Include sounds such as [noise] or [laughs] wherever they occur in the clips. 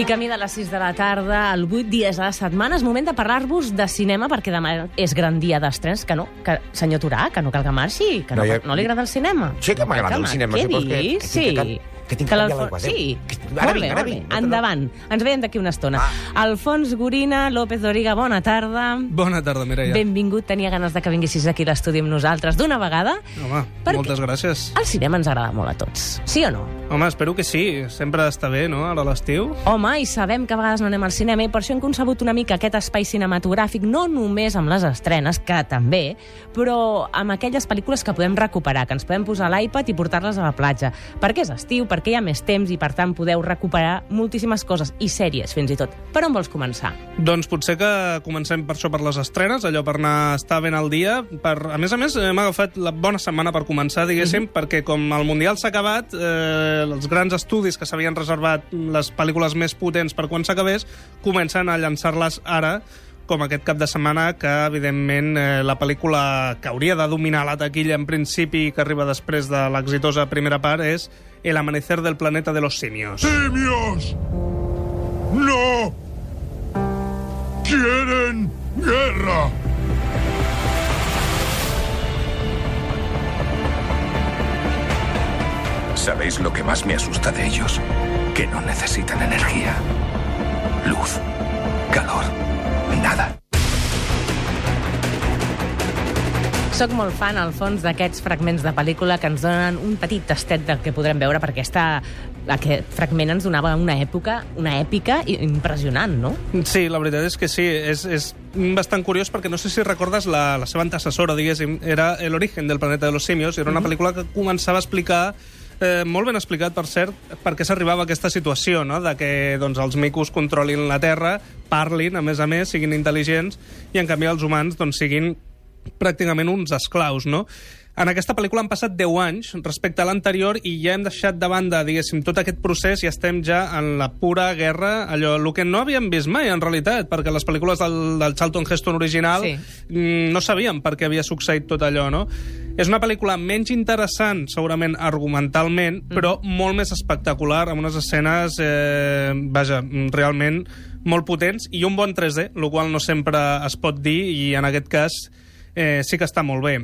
I camí de les 6 de la tarda, al 8 dies a la setmana, és moment de parlar-vos de cinema, perquè demà és gran dia d'estrens, que no, que, senyor Turà, que no cal que marxi, que no, No, ja- no li agrada el cinema. Sí que m'agrada el cinema, Què que- dius? que sí. tinc que- que tinc que canviar l'aigua. Sí. Que- ara Molt vinc, bé, ara molt bé. vinc, Endavant. Ens veiem d'aquí una estona. Ah. Alfons Gorina, López Doriga, bona tarda. Bona tarda, Mireia. Benvingut, tenia ganes de que vinguessis aquí a l'estudi amb nosaltres d'una vegada. Home, moltes gràcies. El cinema ens agrada molt a tots, sí o no? Home, espero que sí. Sempre està bé, no?, ara a l'estiu. Home, i sabem que a vegades no anem al cinema i per això hem concebut una mica aquest espai cinematogràfic, no només amb les estrenes, que també, però amb aquelles pel·lícules que podem recuperar, que ens podem posar a l'iPad i portar-les a la platja. Perquè és estiu, perquè hi ha més temps i, per tant, podeu recuperar moltíssimes coses, i sèries, fins i tot. Per on vols començar? Doncs potser que comencem per això per les estrenes, allò per anar estar ben al dia. Per... A més a més, hem agafat la bona setmana per començar, diguéssim, perquè com el Mundial s'ha acabat, eh, els grans estudis que s'havien reservat les pel·lícules més potents per quan s'acabés, comencen a llançar-les ara, com aquest cap de setmana, que, evidentment, eh, la pel·lícula que hauria de dominar la taquilla en principi i que arriba després de l'exitosa primera part és El amanecer del planeta de los simios. ¡Simios! ¡No! ¡Quieren guerra! ¿Sabéis lo que más me asusta de ellos? Que no necesitan energía. Luz. Calor. Soc molt fan, al fons, d'aquests fragments de pel·lícula que ens donen un petit tastet del que podrem veure, perquè aquesta, aquest fragment ens donava una època, una èpica impressionant, no? Sí, la veritat és que sí. És, és bastant curiós perquè no sé si recordes la, la seva antecessora, diguéssim, era El origen del planeta de los simios, era una pel·lícula que començava a explicar Eh, molt ben explicat, per cert, per què s'arribava a aquesta situació, no? de que doncs, els micos controlin la Terra, parlin, a més a més, siguin intel·ligents, i en canvi els humans doncs, siguin pràcticament uns esclaus, no? En aquesta pel·lícula han passat 10 anys respecte a l'anterior i ja hem deixat de banda, diguéssim, tot aquest procés i estem ja en la pura guerra, allò, el que no havíem vist mai, en realitat, perquè les pel·lícules del, del Charlton Heston original Sí. mm, no sabíem per què havia succeït tot allò, no? És una pel·lícula menys interessant, segurament argumentalment, però molt més espectacular, amb unes escenes, eh, vaja, realment molt potents, i un bon 3D, el qual no sempre es pot dir, i en aquest cas eh, sí que està molt bé.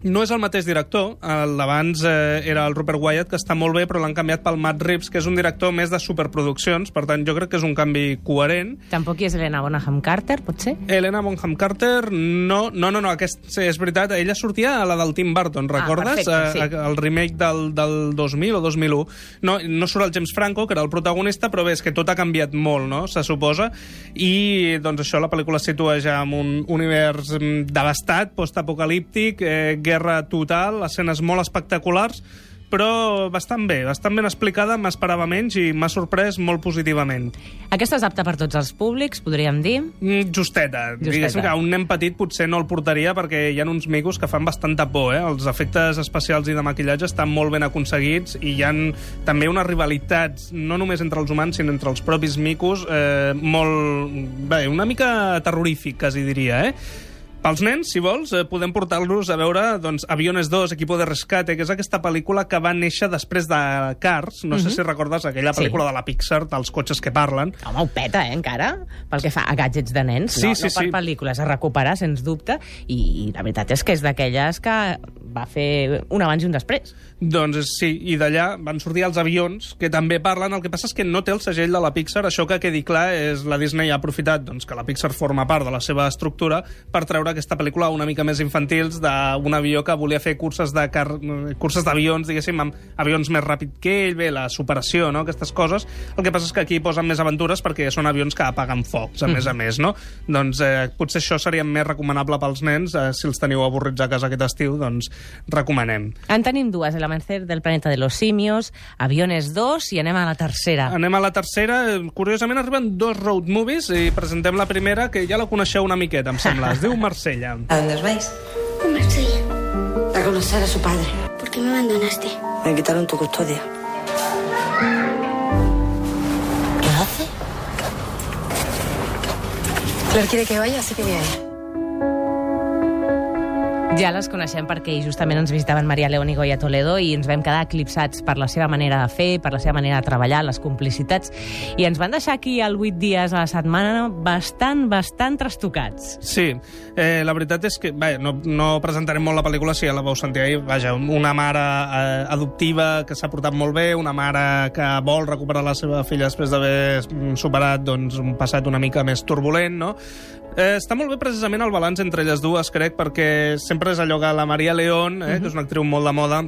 No és el mateix director, el d'abans eh, era el Rupert Wyatt, que està molt bé, però l'han canviat pel Matt Reeves, que és un director més de superproduccions, per tant jo crec que és un canvi coherent. Tampoc hi és Helena Bonham Carter, potser? Helena Bonham Carter, no, no, no, no aquest, sí, és veritat, ella sortia a la del Tim Burton, recordes? perfecte, sí. Eh, el remake del, del 2000 o 2001. No, no surt el James Franco, que era el protagonista, però bé, és que tot ha canviat molt, no?, se suposa, i doncs això, la pel·lícula es situa ja en un univers mm, devastat, postapocalíptic, eh, guerra total, escenes molt espectaculars, però bastant bé, bastant ben explicada, m'esperava menys i m'ha sorprès molt positivament. Aquesta és apta per tots els públics, podríem dir. Mm, Justeta. Justeta. Diguéssim que un nen petit potser no el portaria perquè hi ha uns micos que fan bastanta por, eh? Els efectes especials i de maquillatge estan molt ben aconseguits i hi han també unes rivalitats, no només entre els humans, sinó entre els propis micos, eh, molt... Bé, una mica terrorífic, quasi diria, eh? Pels nens, si vols, eh, podem portar-los a veure doncs, Aviones 2, Equipo de Rescate, que és aquesta pel·lícula que va néixer després de Cars. No sé si recordes aquella Sí. pel·lícula de la Pixar, dels cotxes que parlen. Home, ho peta, eh, encara, pel que fa a gadgets de nens. Sí, no, sí, no per sí. pel·lícules, a recuperar, sens dubte, i, i la veritat és que és d'aquelles que va fer un abans i un després. Doncs és- sí, i d'allà van sortir els avions, que també parlen, el que passa és que no té el segell de la Pixar, això que quedi clar és la Disney ha aprofitat doncs, que la Pixar forma part de la seva estructura per treure aquesta pel·lícula una mica més infantils d'un avió que volia fer curses de car... curses d'avions, diguéssim, amb avions més ràpid que ell, bé, la superació, no?, aquestes coses. El que passa és que aquí posen més aventures perquè són avions que apaguen focs, a més a més, no? Doncs eh, potser això seria més recomanable pels nens, eh, si els teniu avorrits a casa aquest estiu, doncs recomanem. En tenim dues, El amanecer del planeta de los simios, Aviones 2 i anem a la tercera. Anem a la tercera. Curiosament arriben dos road movies i presentem la primera, que ja la coneixeu una miqueta, em sembla. Es diu [laughs] Marsella. ¿A dónde os vais? A Marsella. A conocer a su padre. ¿Por qué me abandonaste? Me quitaron tu custodia. ¿Qué hace? Claire quiere que vaya, así que voy a ir. Ja les coneixem perquè justament ens visitaven Maria León i Goya Toledo i ens vam quedar eclipsats per la seva manera de fer, per la seva manera de treballar, les complicitats, i ens van deixar aquí al 8 dies a la setmana bastant, bastant trastocats. Sí, eh, la veritat és que bé, no, no presentarem molt la pel·lícula si ja la vau sentir ahir. Vaja, una mare eh, adoptiva que s'ha portat molt bé, una mare que vol recuperar la seva filla després d'haver mm, superat doncs, un passat una mica més turbulent, no? Eh, està molt bé precisament el balanç entre elles dues, crec, perquè sempre és allò que la Maria León, eh, que és una actriu molt de moda,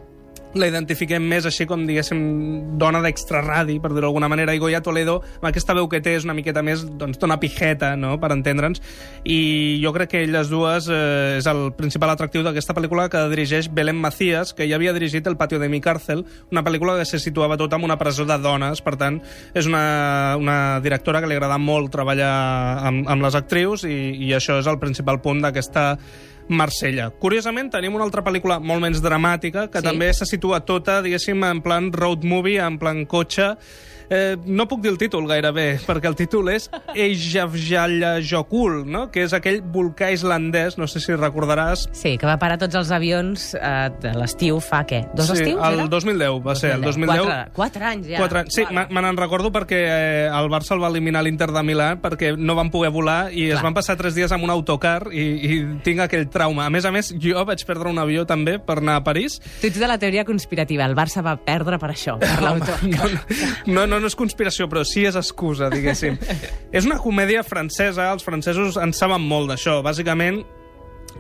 la identifiquem més així com, diguéssim, dona d'extraradi, per dir-ho d'alguna manera, i Goya Toledo, amb aquesta veu que té, és una miqueta més, doncs, dona pijeta, no?, per entendre'ns, i jo crec que elles dues eh, és el principal atractiu d'aquesta pel·lícula que dirigeix Belén Macías, que ja havia dirigit El patio de mi càrcel, una pel·lícula que se situava tota en una presó de dones, per tant, és una, una directora que li agrada molt treballar amb, amb les actrius, i, i això és el principal punt d'aquesta Marsella. Curiosament, tenim una altra pel·lícula molt menys dramàtica, que Sí. també se situa tota, diguéssim, en plan road movie, en plan cotxe. Eh, no puc dir el títol gairebé, perquè el títol és Eyjafjalla Jokul, no? que és aquell volcà islandès, no sé si recordaràs. Sí, que va parar tots els avions eh, de l'estiu fa, què? Dos sí, estius, el era? 2010 va ser, el 2010. Quatre, quatre anys, ja. Quatre anys. Sí, Vale. me n'en recordo perquè eh, el Barça el va eliminar l'Inter de Milà perquè no van poder volar i Clar. es van passar tres dies amb un autocar i, i tinc aquell trauma. A més a més, jo vaig perdre un avió també per anar a París. Tu ets de la teoria conspirativa. El Barça va perdre per això, per l'autor. No, no, no, no és conspiració, però sí és excusa, diguéssim. [laughs] és una comèdia francesa, els francesos en saben molt d'això. Bàsicament,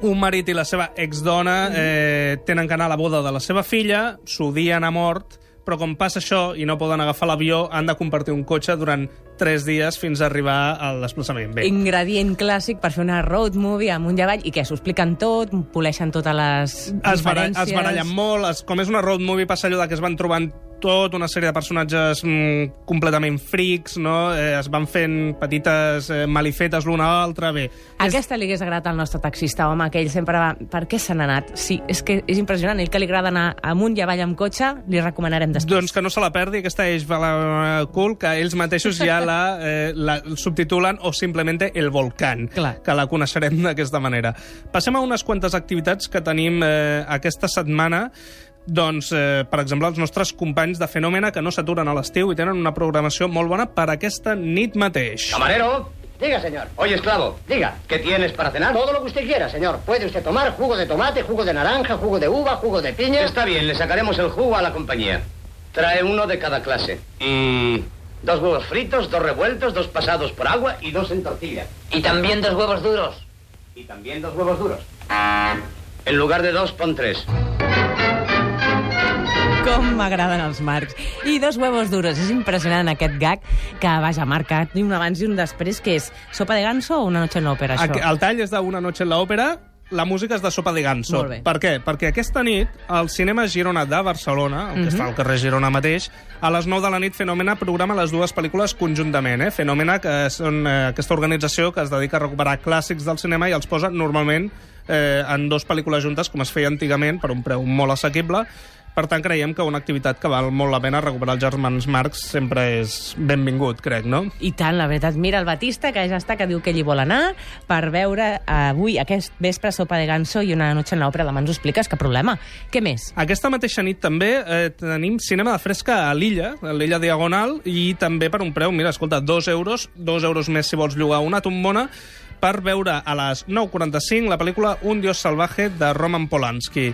un marit i la seva exdona eh, tenen que anar a la boda de la seva filla, s'odien a mort, però com passa això i no poden agafar l'avió, han de compartir un cotxe durant tres dies fins a arribar al desplaçament. Bé, Ingredient clàssic per fer una road movie amunt i avall i que s'ho expliquen tot, poleixen totes les es, diferències. es barallen molt, es, com és una road movie passa allò que es van trobant tot una sèrie de personatges mm, completament frics, no? Eh, es van fent petites eh, malifetes l'una a l'altra, bé. Aquesta li hagués agradat al nostre taxista, home, que ell sempre va... Per què se n'ha anat? Sí, és que és impressionant. Ell que li agrada anar amunt i avall amb cotxe, li recomanarem després. Doncs que no se la perdi, aquesta Eix la Cool, que ells mateixos ja la, [laughs] eh, la subtitulen o simplement El Volcán, Clar. que la coneixerem d'aquesta manera. Passem a unes quantes activitats que tenim eh, aquesta setmana doncs, eh, per exemple, els nostres companys de Fenòmena que no s'aturen a l'estiu i tenen una programació molt bona per aquesta nit mateix. Camarero. Diga, señor. Oye, esclavo, diga, ¿qué tienes para cenar? Todo lo que usted quiera, señor. Puede usted tomar jugo de tomate, jugo de naranja, jugo de uva, jugo de piña. Está bien, le sacaremos el jugo a la compañía. Trae uno de cada clase. Mm, dos huevos fritos, dos revueltos, dos pasados por agua y dos en tortilla. Y también dos huevos duros. Y también dos huevos duros. En lugar de dos, pon tres. Com m'agraden els marcs. I dos huevos duros. És impressionant aquest gag que, vaja, marca un abans i un després, que és sopa de ganso o una noche en l'òpera, això? El tall és d'Una noche en l'òpera, la música és de Sopa de Ganso. Per què? Perquè aquesta nit, al Cinema Girona de Barcelona, el que Mhm. està al carrer Girona mateix, a les 9 de la nit Fenòmena programa les dues pel·lícules conjuntament. Eh? Fenòmena, que són eh, aquesta organització que es dedica a recuperar clàssics del cinema i els posa normalment eh, en dues pel·lícules juntes, com es feia antigament, per un preu molt assequible. Per tant, creiem que una activitat que val molt la pena recuperar els germans Marx sempre és benvingut, crec, no? I tant, la veritat. Mira el Batista, que ja està, que diu que hi vol anar per veure avui, aquest vespre, sopa de ganso i una noche en l'òpera. Demà ens ho expliques, cap problema. Què més? Aquesta mateixa nit també eh, tenim cinema de fresca a l'illa, a l'illa Diagonal, i també per un preu, mira, escolta, dos euros, dos euros més si vols llogar una tombona, per veure a les 9.45 la pel·lícula Un dios salvaje de Roman Polanski.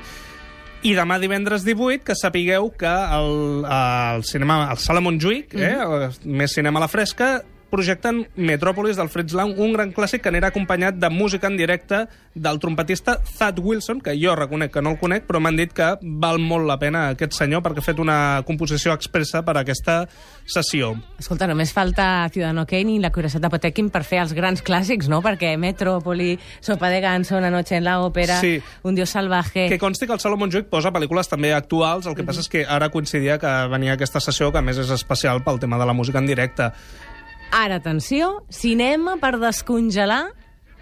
I demà divendres 18, que sapigueu que el, el cinema, el Sala Montjuïc, eh, el, més cinema a la fresca, projecten Metròpolis del Fritz Lang, un gran clàssic que anirà acompanyat de música en directe del trompetista Thad Wilson, que jo reconec que no el conec, però m'han dit que val molt la pena aquest senyor perquè ha fet una composició expressa per a aquesta sessió. Escolta, només falta Ciudadano Kane i la Curiositat de Potemkin per fer els grans clàssics, no? Perquè Metrópoli, Sopa de ganso, Una noche en la òpera, Sí. Un dios salvaje... Que consti que el Salomon Montjuïc posa pel·lícules també actuals, el que passa és que ara coincidia que venia aquesta sessió, que a més és especial pel tema de la música en directe. Ara, atenció, cinema per descongelar,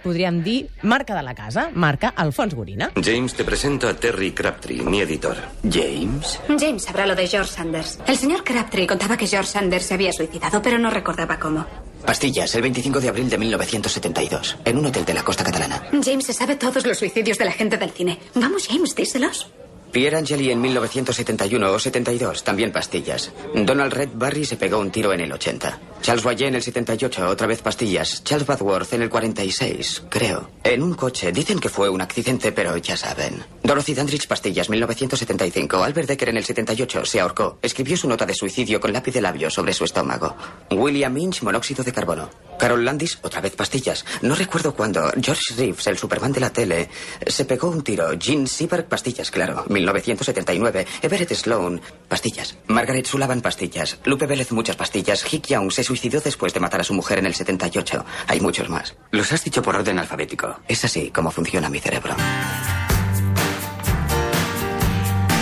podríem dir, marca de la casa, marca Alfons Gorina. James, te presento a Terry Crabtree, mi editor. James. James sabrá lo de George Sanders. El señor Crabtree contaba que George Sanders se había suicidado, pero no recordaba cómo. Pastillas, el 25 de abril de 1972, en un hotel de la costa catalana. James se sabe todos los suicidios de la gente del cine. Vamos, James, díselos. Pierre Angeli en 1971 o 72, también pastillas. Donald Red Barry se pegó un tiro en el 80. Charles Royer en el 78, otra vez pastillas. Charles Badworth en el 46, creo. En un coche. Dicen que fue un accidente, pero ya saben. Dorothy Dandridge, pastillas, 1975. Albert Decker en el 78 se ahorcó. Escribió su nota de suicidio con lápiz de labio sobre su estómago. William Inch, monóxido de carbono. Carol Landis, otra vez pastillas. No recuerdo cuándo. George Reeves, el Superman de la tele, se pegó un tiro. Gene Seberg, pastillas, claro. 1979. Everett Sloan, pastillas. Margaret Sullivan, pastillas. Lupe Vélez, muchas pastillas. Hick Young se suicidó después de matar a su mujer en el 78. Hay muchos más. Los has dicho por orden alfabético. Es así como funciona mi cerebro.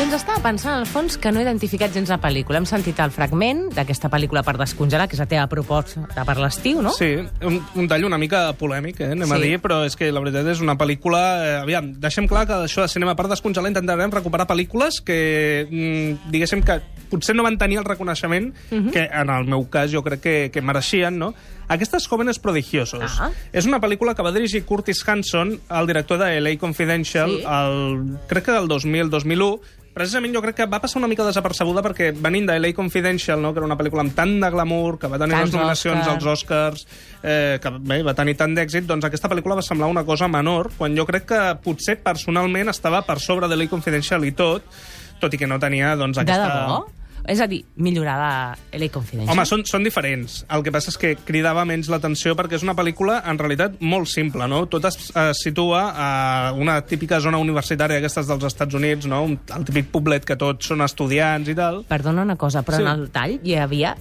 Doncs estava pensant, al fons, que no he identificat gens la pel·lícula. Hem sentit el fragment d'aquesta pel·lícula per descongelar, que és la teva proposta per l'estiu, no? Sí, un, un tall una mica polèmic, eh, anem sí. a dir, però és que la veritat és una pel·lícula... Eh, aviam, deixem clar que això de cinema per descongelar intentarem recuperar pel·lícules que, mm, diguéssim que potser no van tenir el reconeixement uh -huh. que, en el meu cas, jo crec que, que mereixien, no? Aquestes jóvenes prodigiosos. Ah. És una pel·lícula que va dirigir Curtis Hanson, el director de LA Confidential, Sí. el, crec que del 2000-2001, precisament jo crec que va passar una mica desapercebuda perquè venint de LA Confidential, no, que era una pel·lícula amb tant de glamour, que va tenir Tants les nominacions Oscars. als Oscars, eh, que bé, va tenir tant d'èxit, doncs aquesta pel·lícula va semblar una cosa menor, quan jo crec que potser personalment estava per sobre de LA Confidential i tot, tot i que no tenia doncs, De aquesta... debò? És a dir, millorar la LA Confidential. Home, són, són diferents. El que passa és que cridava menys l'atenció perquè és una pel·lícula, en realitat, molt simple, no? Tot es, es situa a una típica zona universitària aquestes dels Estats Units, no? Un, el típic poblet que tots són estudiants i tal. Perdona una cosa, però Sí. en el tall hi havia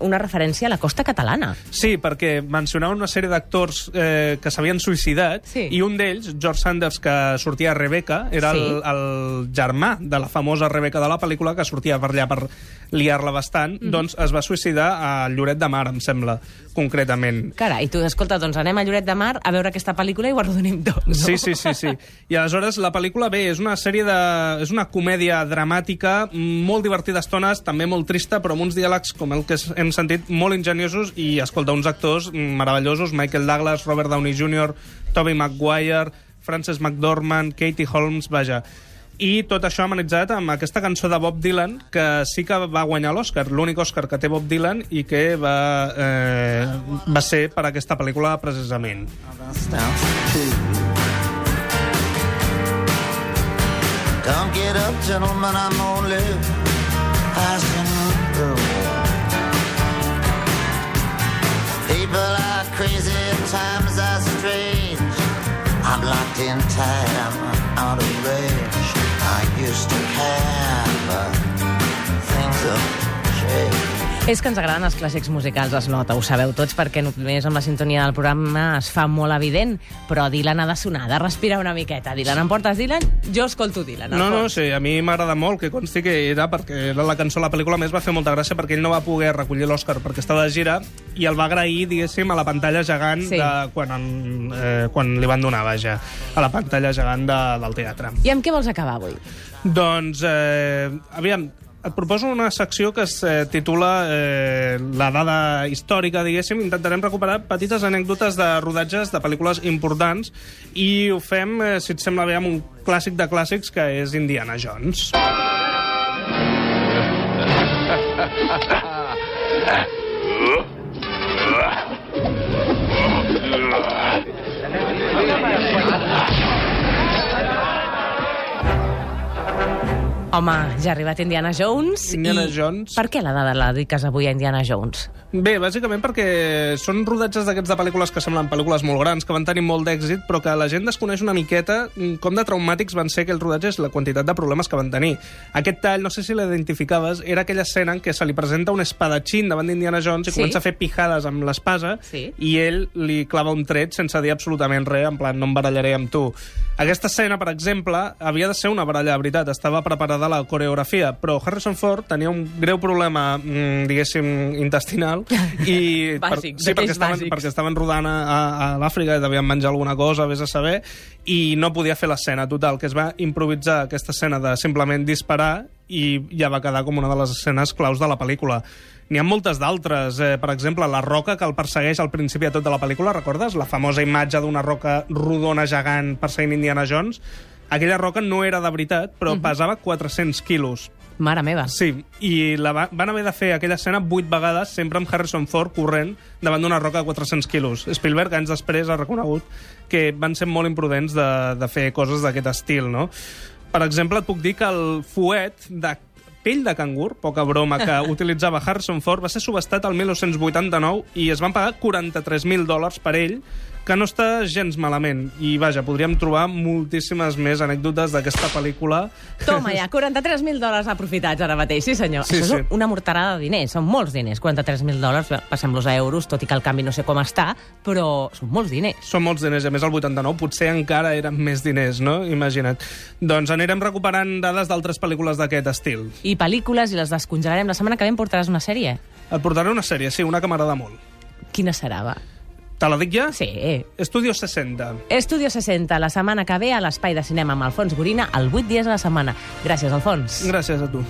una referència a la costa catalana. Sí, perquè mencionaven una sèrie d'actors eh, que s'havien suïcidat Sí. i un d'ells, George Sanders, que sortia a Rebecca, era Sí. el, el germà de la famosa Rebecca de la pel·lícula, que sortia per allà per liar-la bastant, Mhm. doncs es va suïcidar a Lloret de Mar, em sembla, concretament. Carai, tu, escolta, doncs anem a Lloret de Mar a veure aquesta pel·lícula i ho arrodonem tot, no? Sí, sí, sí, sí. I aleshores la pel·lícula, bé, és una sèrie de... és una comèdia dramàtica, molt divertida a estones, també molt trista, però amb uns diàlegs, com el que hem sentit, molt ingeniosos i, escolta, uns actors meravellosos, Michael Douglas, Robert Downey Jr., Tobey Maguire, Frances McDormand, Katie Holmes, vaja. I tot això amenitzat amb aquesta cançó de Bob Dylan, que sí que va guanyar l'Oscar, l'únic Oscar que té Bob Dylan, i que va, eh, va ser per aquesta pel·lícula precisament. Don't get up, gentlemen, I'm only passing through. People are crazy, times are strange. I'm locked in time, out of range. I used to but things have changed. És que ens agraden els clàssics musicals, es nota, ho sabeu tots, perquè només amb la sintonia del programa es fa molt evident, però Dylan ha de sonar, ha de respirar una miqueta. Dylan, em portes Dylan? Jo escolto Dylan. al No, no, fons. sí, a mi m'agrada molt que consti que era perquè era la cançó la pel·lícula més va fer molta gràcia perquè ell no va poder recollir l'Oscar perquè estava de gira i el va agrair, diguéssim, a la pantalla gegant Sí. de, quan, en, eh, quan li van donar, vaja, a la pantalla gegant de, del teatre. I amb què vols acabar avui? Doncs, eh, aviam, et proposo una secció que es eh, titula eh, La dada històrica, diguéssim. Intentarem recuperar petites anècdotes de rodatges de pel·lícules importants i ho fem, eh, si et sembla bé, amb un clàssic de clàssics que és Indiana Jones. Home, ja ha arribat Indiana Jones. Indiana i Jones. Per què la dada la dediques avui a Indiana Jones? Bé, bàsicament perquè són rodatges d'aquests de pel·lícules que semblen pel·lícules molt grans, que van tenir molt d'èxit, però que la gent desconeix una miqueta com de traumàtics van ser aquells rodatges la quantitat de problemes que van tenir. Aquest tall, no sé si l'identificaves, era aquella escena en què se li presenta un espadatxín davant d'Indiana Jones i Sí. comença a fer pijades amb l'espasa Sí. i ell li clava un tret sense dir absolutament res, en plan, no em barallaré amb tu. Aquesta escena, per exemple, havia de ser una baralla de veritat, estava preparada la coreografia, però Harrison Ford tenia un greu problema, mm, diguéssim, intestinal, [laughs] i Bàsic, sí, perquè estaven, bàsics. perquè estaven rodant a, a, a l'Àfrica i devien menjar alguna cosa, vés a saber, i no podia fer l'escena total, que es va improvisar aquesta escena de simplement disparar i ja va quedar com una de les escenes claus de la pel·lícula. N'hi ha moltes d'altres. Eh, per exemple, la roca que el persegueix al principi de tota la pel·lícula, recordes? La famosa imatge d'una roca rodona gegant perseguint Indiana Jones. Aquella roca no era de veritat, però uh -huh. pesava 400 quilos. Mare meva. Sí, i la va, van haver de fer aquella escena vuit vegades, sempre amb Harrison Ford corrent davant d'una roca de 400 quilos. Spielberg, anys després, ha reconegut que van ser molt imprudents de, de fer coses d'aquest estil, no? Per exemple, et puc dir que el fuet de pell de cangur, poca broma, que [laughs] utilitzava Harrison Ford, va ser subestat el 1989 i es van pagar 43.000 dòlars per ell, que no està gens malament. I, vaja, podríem trobar moltíssimes més anècdotes d'aquesta pel·lícula. Toma ja, [laughs] 43.000 dòlars aprofitats ara mateix, sí senyor. Sí, Això sí. és una morterada de diners, són molts diners. 43.000 dòlars, passem-los a euros, tot i que el canvi no sé com està, però són molts diners. Són molts diners, i a més el 89 potser encara eren més diners, no? Imagina't. Doncs anirem recuperant dades d'altres pel·lícules d'aquest estil. I pel·lícules, i les descongelarem. La setmana que ve em portaràs una sèrie. Et portaré una sèrie, sí, una que m'agrada molt. Quina serà, va? Te la dic ja? Sí. Estudio 60. Estudio 60, la setmana que ve a l'Espai de Cinema amb Alfons Gorina, el 8 dies a la setmana. Gràcies, Alfons. Gràcies a tu.